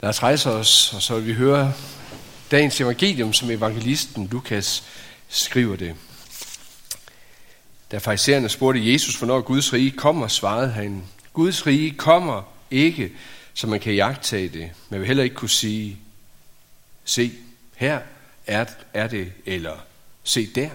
Lad os rejse os, og så vil vi høre dagens evangelium, som evangelisten Lukas skriver det. Da farisæerne spurgte Jesus, hvornår Guds rige kommer, svarede han, Guds rige kommer ikke, så man kan jagtage det. Man vil heller ikke kunne sige, se, her er, er det, eller se der.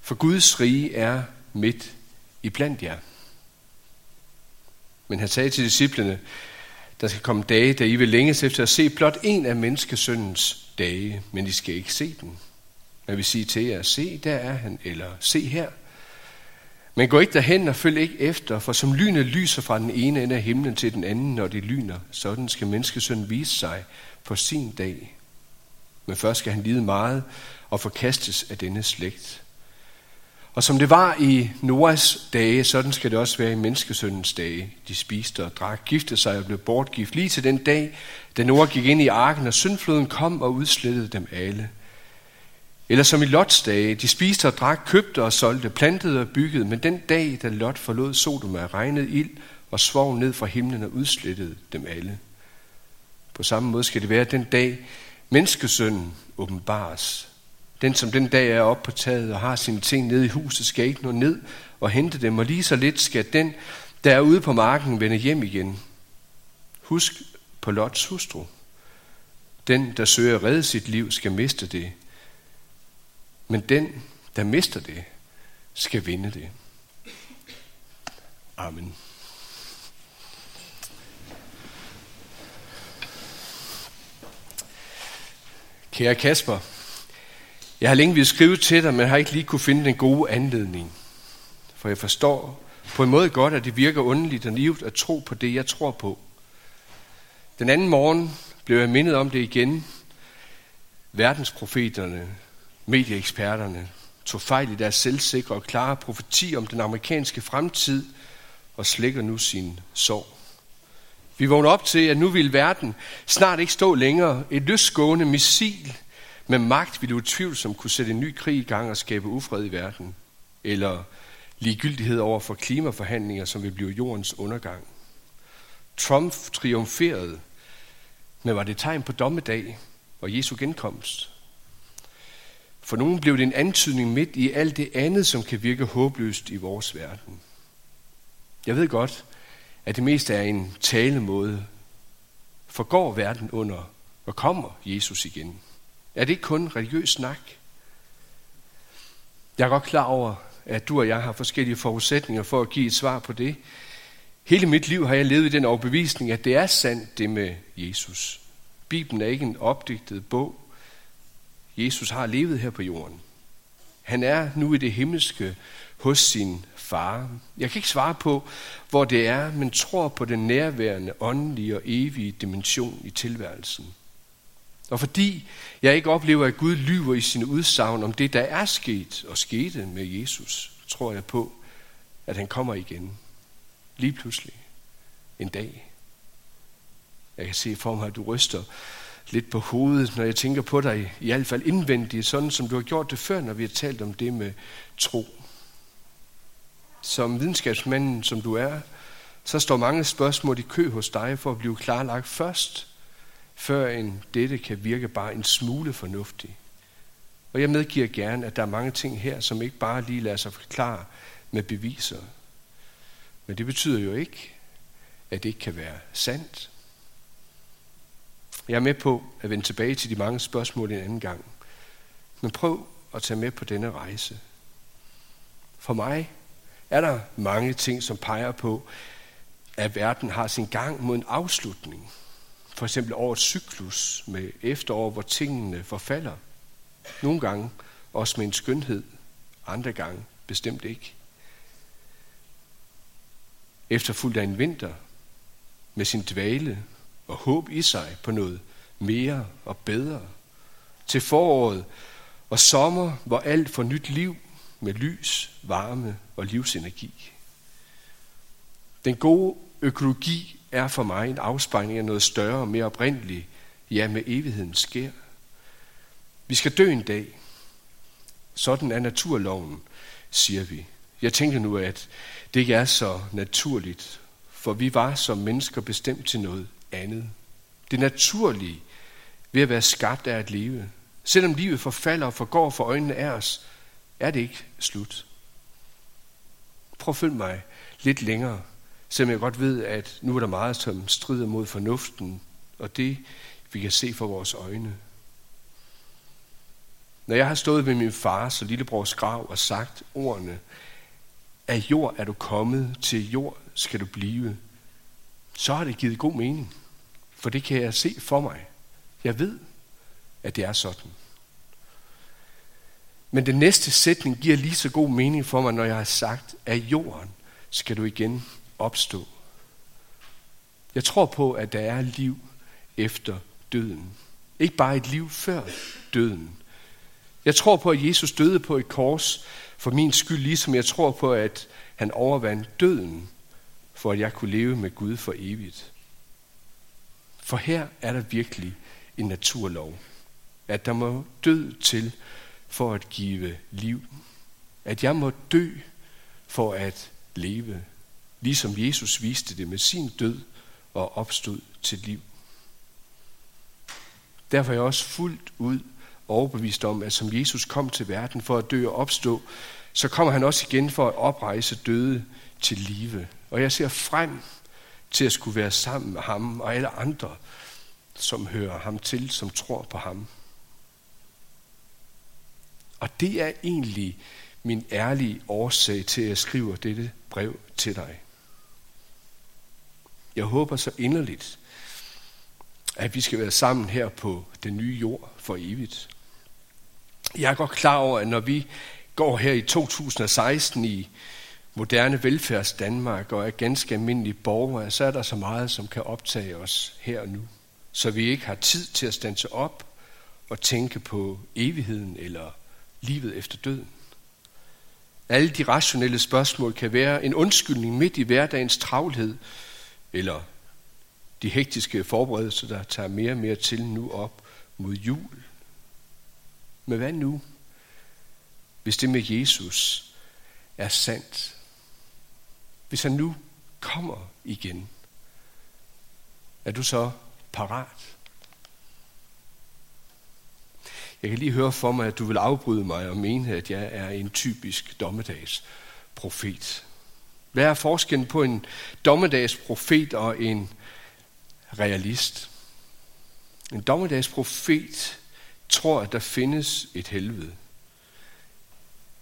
For Guds rige er midt i blandt jer. Men han sagde til disciplene, der skal komme dage, da I vil længes efter at se blot en af menneskesøndens dage, men I skal ikke se den. Man vil sige til jer, se, der er han, eller se her. Men gå ikke derhen og følg ikke efter, for som lynet lyser fra den ene ende af himlen til den anden, når det lyner, sådan skal menneskesønnen vise sig på sin dag. Men først skal han lide meget og forkastes af denne slægt. Og som det var i Noahs dage, sådan skal det også være i menneskesøndens dage. De spiste og drak, giftede sig og blev bortgift lige til den dag, da Noah gik ind i arken, og syndfloden kom og udslettede dem alle. Eller som i Lots dage, de spiste og drak, købte og solgte, plantede og byggede, men den dag, da Lot forlod Sodoma, regnede ild og svov ned fra himlen og udslettede dem alle. På samme måde skal det være den dag, menneskesønnen åbenbares. Den, som den dag er oppe på taget og har sine ting nede i huset, skal ikke nå ned og hente dem, og lige så lidt skal den, der er ude på marken, vende hjem igen. Husk på Lots hustru. Den, der søger at redde sit liv, skal miste det. Men den, der mister det, skal vinde det. Amen. Kære Kasper, jeg har længe ville skrive til dig, men har ikke lige kunne finde den gode anledning. For jeg forstår på en måde godt, at det virker underligt og livet at tro på det, jeg tror på. Den anden morgen blev jeg mindet om det igen. Verdensprofeterne, medieeksperterne, tog fejl i deres selvsikre og klare profeti om den amerikanske fremtid og slækker nu sin sorg. Vi vågner op til, at nu vil verden snart ikke stå længere. Et løsgående missil med magt ville utvivlsomt kunne sætte en ny krig i gang og skabe ufred i verden. Eller ligegyldighed over for klimaforhandlinger, som vil blive jordens undergang. Trump triumferede, men var det tegn på dommedag og Jesu genkomst? For nogen blev det en antydning midt i alt det andet, som kan virke håbløst i vores verden. Jeg ved godt, at det meste er en talemåde. Forgår verden under, og kommer Jesus igen? Er det ikke kun religiøs snak? Jeg er godt klar over, at du og jeg har forskellige forudsætninger for at give et svar på det. Hele mit liv har jeg levet i den overbevisning, at det er sandt det med Jesus. Bibelen er ikke en opdigtet bog. Jesus har levet her på jorden. Han er nu i det himmelske hos sin far. Jeg kan ikke svare på, hvor det er, men tror på den nærværende, åndelige og evige dimension i tilværelsen. Og fordi jeg ikke oplever, at Gud lyver i sine udsagn om det, der er sket og skete med Jesus, tror jeg på, at han kommer igen. Lige pludselig. En dag. Jeg kan se for mig, at du ryster lidt på hovedet, når jeg tænker på dig, i hvert fald indvendigt, sådan som du har gjort det før, når vi har talt om det med tro. Som videnskabsmanden, som du er, så står mange spørgsmål i kø hos dig for at blive klarlagt først, før en dette kan virke bare en smule fornuftig. Og jeg medgiver gerne, at der er mange ting her, som ikke bare lige lader sig forklare med beviser. Men det betyder jo ikke, at det ikke kan være sandt. Jeg er med på at vende tilbage til de mange spørgsmål en anden gang. Men prøv at tage med på denne rejse. For mig er der mange ting, som peger på, at verden har sin gang mod en afslutning. For eksempel årets cyklus med efterår, hvor tingene forfalder. Nogle gange også med en skønhed, andre gange bestemt ikke. Efterfulgt af en vinter med sin dvale og håb i sig på noget mere og bedre. Til foråret og sommer, hvor alt får nyt liv med lys, varme og livsenergi. Den gode økologi er for mig en afspejling af noget større og mere oprindeligt, ja med evigheden sker. Vi skal dø en dag. Sådan er naturloven, siger vi. Jeg tænker nu, at det ikke er så naturligt, for vi var som mennesker bestemt til noget andet. Det naturlige ved at være skabt er at leve. Selvom livet forfalder og forgår for øjnene af os, er det ikke slut. Prøv at følge mig lidt længere, selvom jeg godt ved, at nu er der meget, som strider mod fornuften, og det vi kan se for vores øjne. Når jeg har stået ved min fars og lillebrors grav og sagt ordene, af jord er du kommet, til jord skal du blive, så har det givet god mening. For det kan jeg se for mig. Jeg ved, at det er sådan. Men den næste sætning giver lige så god mening for mig, når jeg har sagt, at jorden skal du igen opstå. Jeg tror på, at der er liv efter døden. Ikke bare et liv før døden. Jeg tror på, at Jesus døde på et kors for min skyld, ligesom jeg tror på, at han overvandt døden, for at jeg kunne leve med Gud for evigt. For her er der virkelig en naturlov, at der må død til for at give liv. At jeg må dø for at leve, ligesom Jesus viste det med sin død og opstod til liv. Derfor er jeg også fuldt ud overbevist om, at som Jesus kom til verden for at dø og opstå, så kommer han også igen for at oprejse døde til live. Og jeg ser frem til at skulle være sammen med ham og alle andre, som hører ham til, som tror på ham. Og det er egentlig min ærlige årsag til, at jeg skriver dette brev til dig. Jeg håber så inderligt, at vi skal være sammen her på den nye jord for evigt. Jeg er godt klar over, at når vi går her i 2016 i moderne velfærds Danmark og er ganske almindelige borgere, så er der så meget, som kan optage os her og nu. Så vi ikke har tid til at stanse op og tænke på evigheden eller livet efter døden. Alle de rationelle spørgsmål kan være en undskyldning midt i hverdagens travlhed, eller de hektiske forberedelser, der tager mere og mere til nu op mod jul. Men hvad nu, hvis det med Jesus er sandt? Hvis han nu kommer igen, er du så parat? Jeg kan lige høre for mig, at du vil afbryde mig og mene, at jeg er en typisk dommedagsprofet. Hvad er forskellen på en dommedagsprofet og en realist? En dommedagsprofet tror, at der findes et helvede.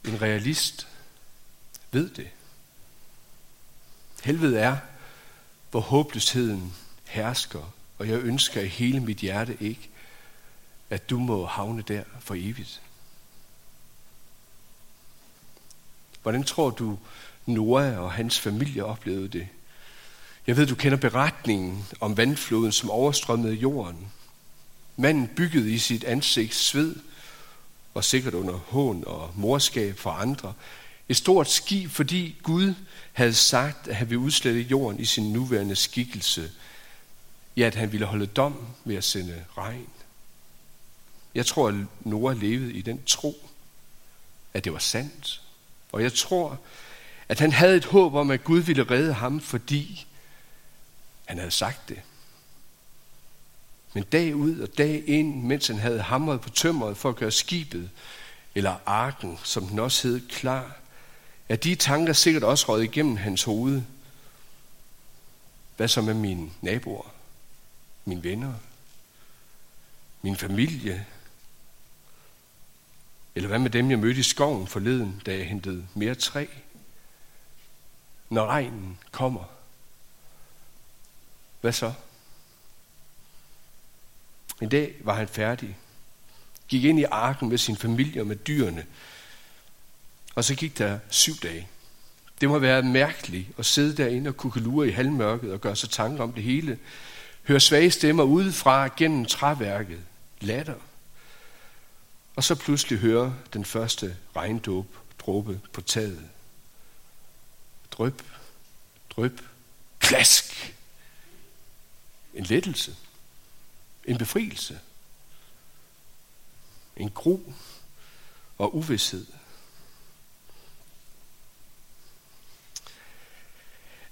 En realist ved det. Helvede er, hvor håbløsheden hersker, og jeg ønsker i hele mit hjerte ikke, at du må havne der for evigt. Hvordan tror du, Noah og hans familie oplevede det? Jeg ved, du kender beretningen om vandfloden, som overstrømmede jorden. Manden byggede i sit ansigt sved, og sikkert under hån og morskab for andre, et stort skib, fordi Gud havde sagt, at han ville udslette jorden i sin nuværende skikkelse. Ja, at han ville holde dom ved at sende regn. Jeg tror, at Noah levede i den tro, at det var sandt. Og jeg tror, at han havde et håb om, at Gud ville redde ham, fordi han havde sagt det. Men dag ud og dag ind, mens han havde hamret på tømmeret for at gøre skibet, eller arken, som den også hed, klar, er de tanker sikkert også røget igennem hans hoved. Hvad så med mine naboer, mine venner, min familie, eller hvad med dem, jeg mødte i skoven forleden, da jeg hentede mere træ? Når regnen kommer, hvad så? En dag var han færdig, gik ind i arken med sin familie og med dyrene, og så gik der syv dage. Det må være mærkeligt at sidde derinde og kukulure i halvmørket og gøre sig tanker om det hele. Høre svage stemmer udefra gennem træværket. Latter. Og så pludselig høre den første regndåb dråbe på taget. Drøb, drøb, klask. En lettelse. En befrielse. En gro og uvidshed.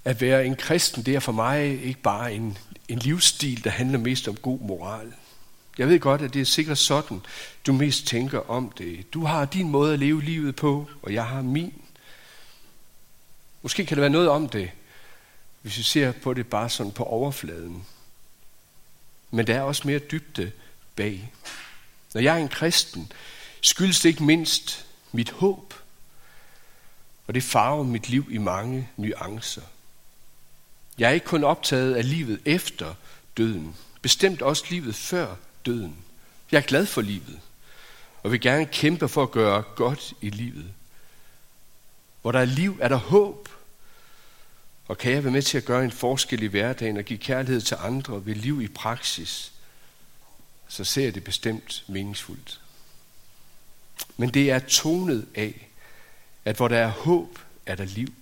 At være en kristen, det er for mig ikke bare en, en livsstil, der handler mest om god moral. Jeg ved godt, at det er sikkert sådan, du mest tænker om det. Du har din måde at leve livet på, og jeg har min. Måske kan der være noget om det, hvis vi ser på det bare sådan på overfladen. Men der er også mere dybde bag. Når jeg er en kristen, skyldes det ikke mindst mit håb, og det farver mit liv i mange nuancer. Jeg er ikke kun optaget af livet efter døden, bestemt også livet før døden. Jeg er glad for livet, og vil gerne kæmpe for at gøre godt i livet. Hvor der er liv, er der håb. Og kan jeg være med til at gøre en forskel i hverdagen og give kærlighed til andre ved liv i praksis, så ser jeg det bestemt meningsfuldt. Men det er tonet af, at hvor der er håb, er der liv.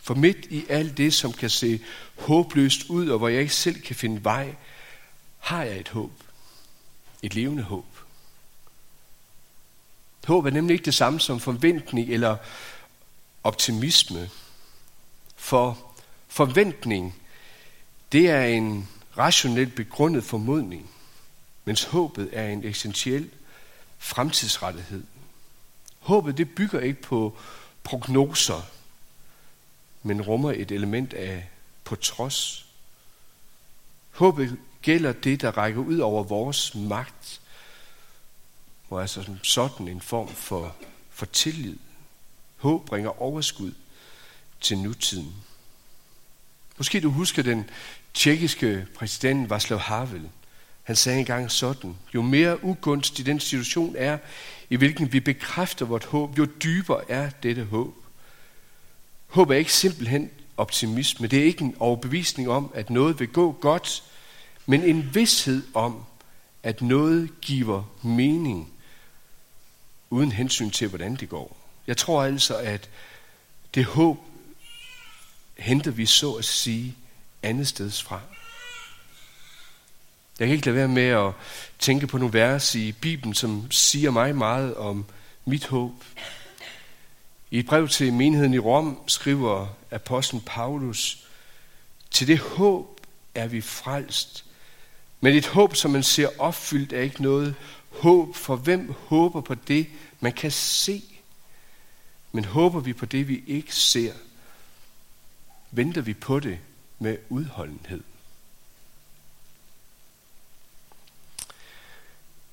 For midt i alt det, som kan se håbløst ud, og hvor jeg ikke selv kan finde vej, har jeg et håb. Et levende håb. Håb er nemlig ikke det samme som forventning eller optimisme. For forventning, det er en rationelt begrundet formodning, mens håbet er en essentiel fremtidsrettighed. Håbet det bygger ikke på prognoser, men rummer et element af på trods. Håbet gælder det, der rækker ud over vores magt, og altså som sådan en form for, for tillid. Håb bringer overskud til nutiden. Måske du husker den tjekkiske præsident Václav Havel. Han sagde engang sådan, jo mere ugunstig den situation er, i hvilken vi bekræfter vort håb, jo dybere er dette håb. Håb er ikke simpelthen optimisme. Det er ikke en overbevisning om, at noget vil gå godt, men en vidshed om, at noget giver mening, uden hensyn til, hvordan det går. Jeg tror altså, at det håb henter vi så at sige andet steds fra. Jeg kan ikke lade være med at tænke på nogle vers i Bibelen, som siger mig meget om mit håb. I et brev til menigheden i Rom skriver apostlen Paulus, til det håb er vi frelst. Men et håb, som man ser opfyldt, er ikke noget håb, for hvem håber på det, man kan se? Men håber vi på det, vi ikke ser, venter vi på det med udholdenhed.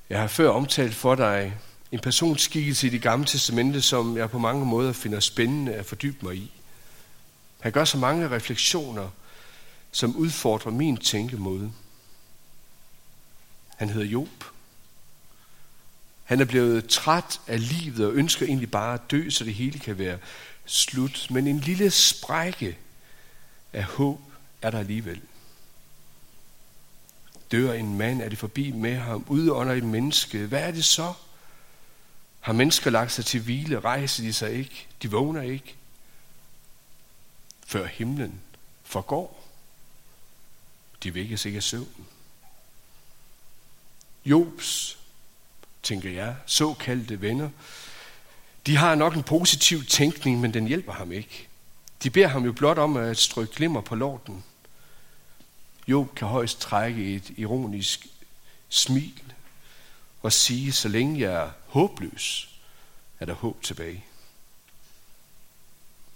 Jeg har før omtalt for dig en personskikkelse i det gamle testamente, som jeg på mange måder finder spændende at fordybe mig i. Han gør så mange refleksioner, som udfordrer min tænkemåde. Han hedder Job. Han er blevet træt af livet og ønsker egentlig bare at dø, så det hele kan være slut. Men en lille sprække af håb er der alligevel. Dør en mand, er det forbi med ham, udånder et menneske. Hvad er det så? Har mennesker lagt sig til hvile, rejser de sig ikke, de vågner ikke, før himlen forgår. De vækkes ikke af søvn. Jobs, tænker jeg, såkaldte venner, de har nok en positiv tænkning, men den hjælper ham ikke. De beder ham jo blot om at strykke glimmer på lorten. Job kan højst trække et ironisk smil og sige, så længe jeg er håbløs, er der håb tilbage.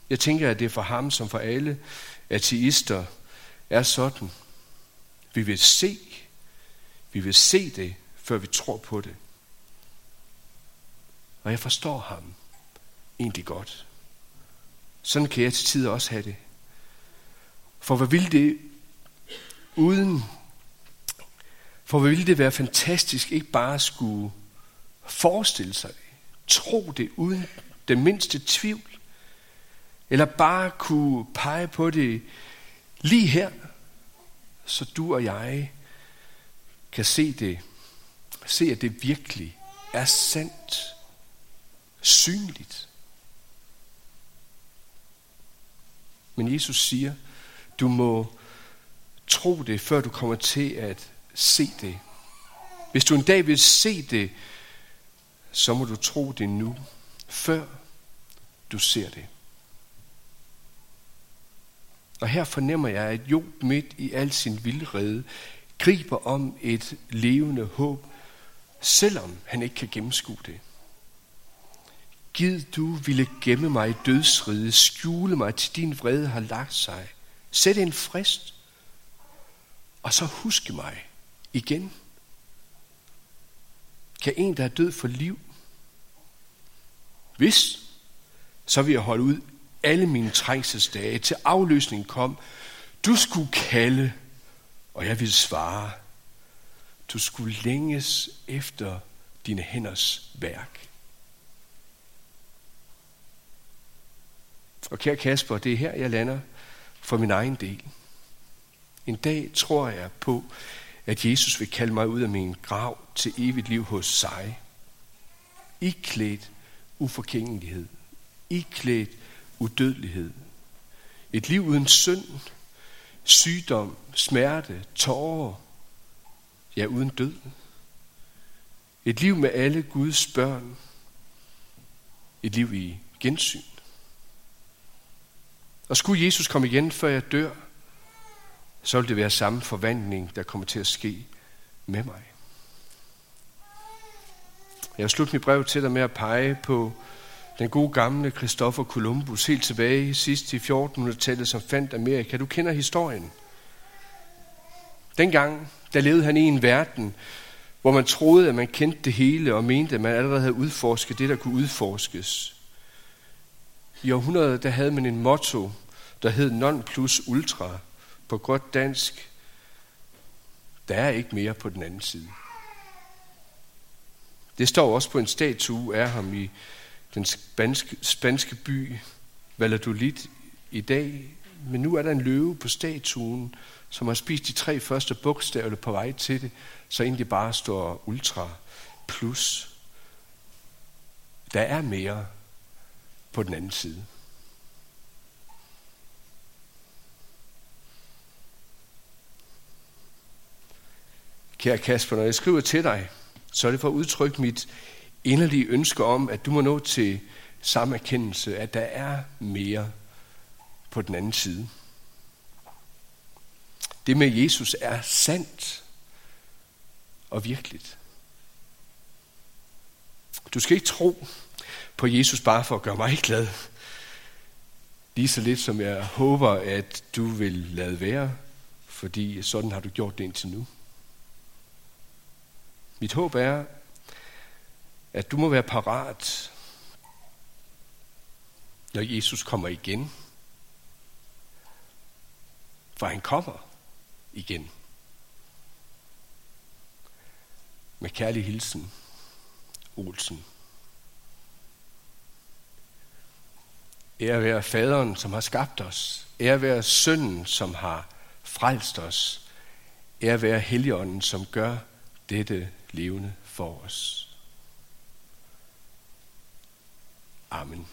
Jeg tænker, at det for ham som for alle ateister er sådan. Vi vil se, vi vil se det, før vi tror på det. Og jeg forstår ham egentlig godt. Sådan kan jeg til tider også have det. For hvad ville det uden for hvad ville det være fantastisk ikke bare skulle forestille sig det, tro det uden den mindste tvivl, eller bare kunne pege på det lige her, så du og jeg kan se det, se at det virkelig er sandt, synligt. Men Jesus siger, du må tro det, før du kommer til at se det. Hvis du en dag vil se det, så må du tro det nu, før du ser det. Og her fornemmer jeg, at Job midt i al sin vildrede griber om et levende håb, selvom han ikke kan gennemskue det. Gid du ville gemme mig i dødsriget, skjule mig til din vrede har lagt sig. Sæt en frist, og så huske mig igen. Kan en, der er død for liv, hvis, så vil jeg holde ud alle mine trængselsdage. Til afløsningen kom, du skulle kalde, og jeg ville svare. Du skulle længes efter dine hænders værk. Og kære Kasper, det er her, jeg lander for min egen del. En dag tror jeg på, at Jesus vil kalde mig ud af min grav til evigt liv hos sig. Iklædt uforgængelighed. klædt udødelighed. Et liv uden synd, sygdom, smerte, tårer, ja uden død. Et liv med alle Guds børn. Et liv i gensyn. Og skulle Jesus komme igen, før jeg dør, så vil det være samme forvandling, der kommer til at ske med mig. Jeg har slut mit brev til dig med at pege på den gode gamle Christopher Columbus, helt tilbage sidst i 1400-tallet, som fandt Amerika. Du kender historien. Dengang, der levede han i en verden, hvor man troede, at man kendte det hele, og mente, at man allerede havde udforsket det, der kunne udforskes. I århundredet, der havde man en motto, der hed non plus ultra. På godt dansk, der er ikke mere på den anden side. Det står også på en statue af ham i den spanske, spanske by Valladolid i dag. Men nu er der en løve på statuen, som har spist de tre første bogstaver på vej til det, så egentlig bare står ultra plus. Der er mere på den anden side. Kære Kasper, når jeg skriver til dig, så er det for at udtrykke mit inderlige ønske om, at du må nå til samme erkendelse, at der er mere på den anden side. Det med Jesus er sandt og virkeligt. Du skal ikke tro på Jesus bare for at gøre mig glad. Lige så lidt som jeg håber, at du vil lade være, fordi sådan har du gjort det indtil nu. Mit håb er, at du må være parat, når Jesus kommer igen. For han kommer igen. Med kærlig hilsen, Olsen. Ære være faderen, som har skabt os. Ære være sønnen, som har frelst os. Ære være heligånden, som gør dette levende for os. Amen.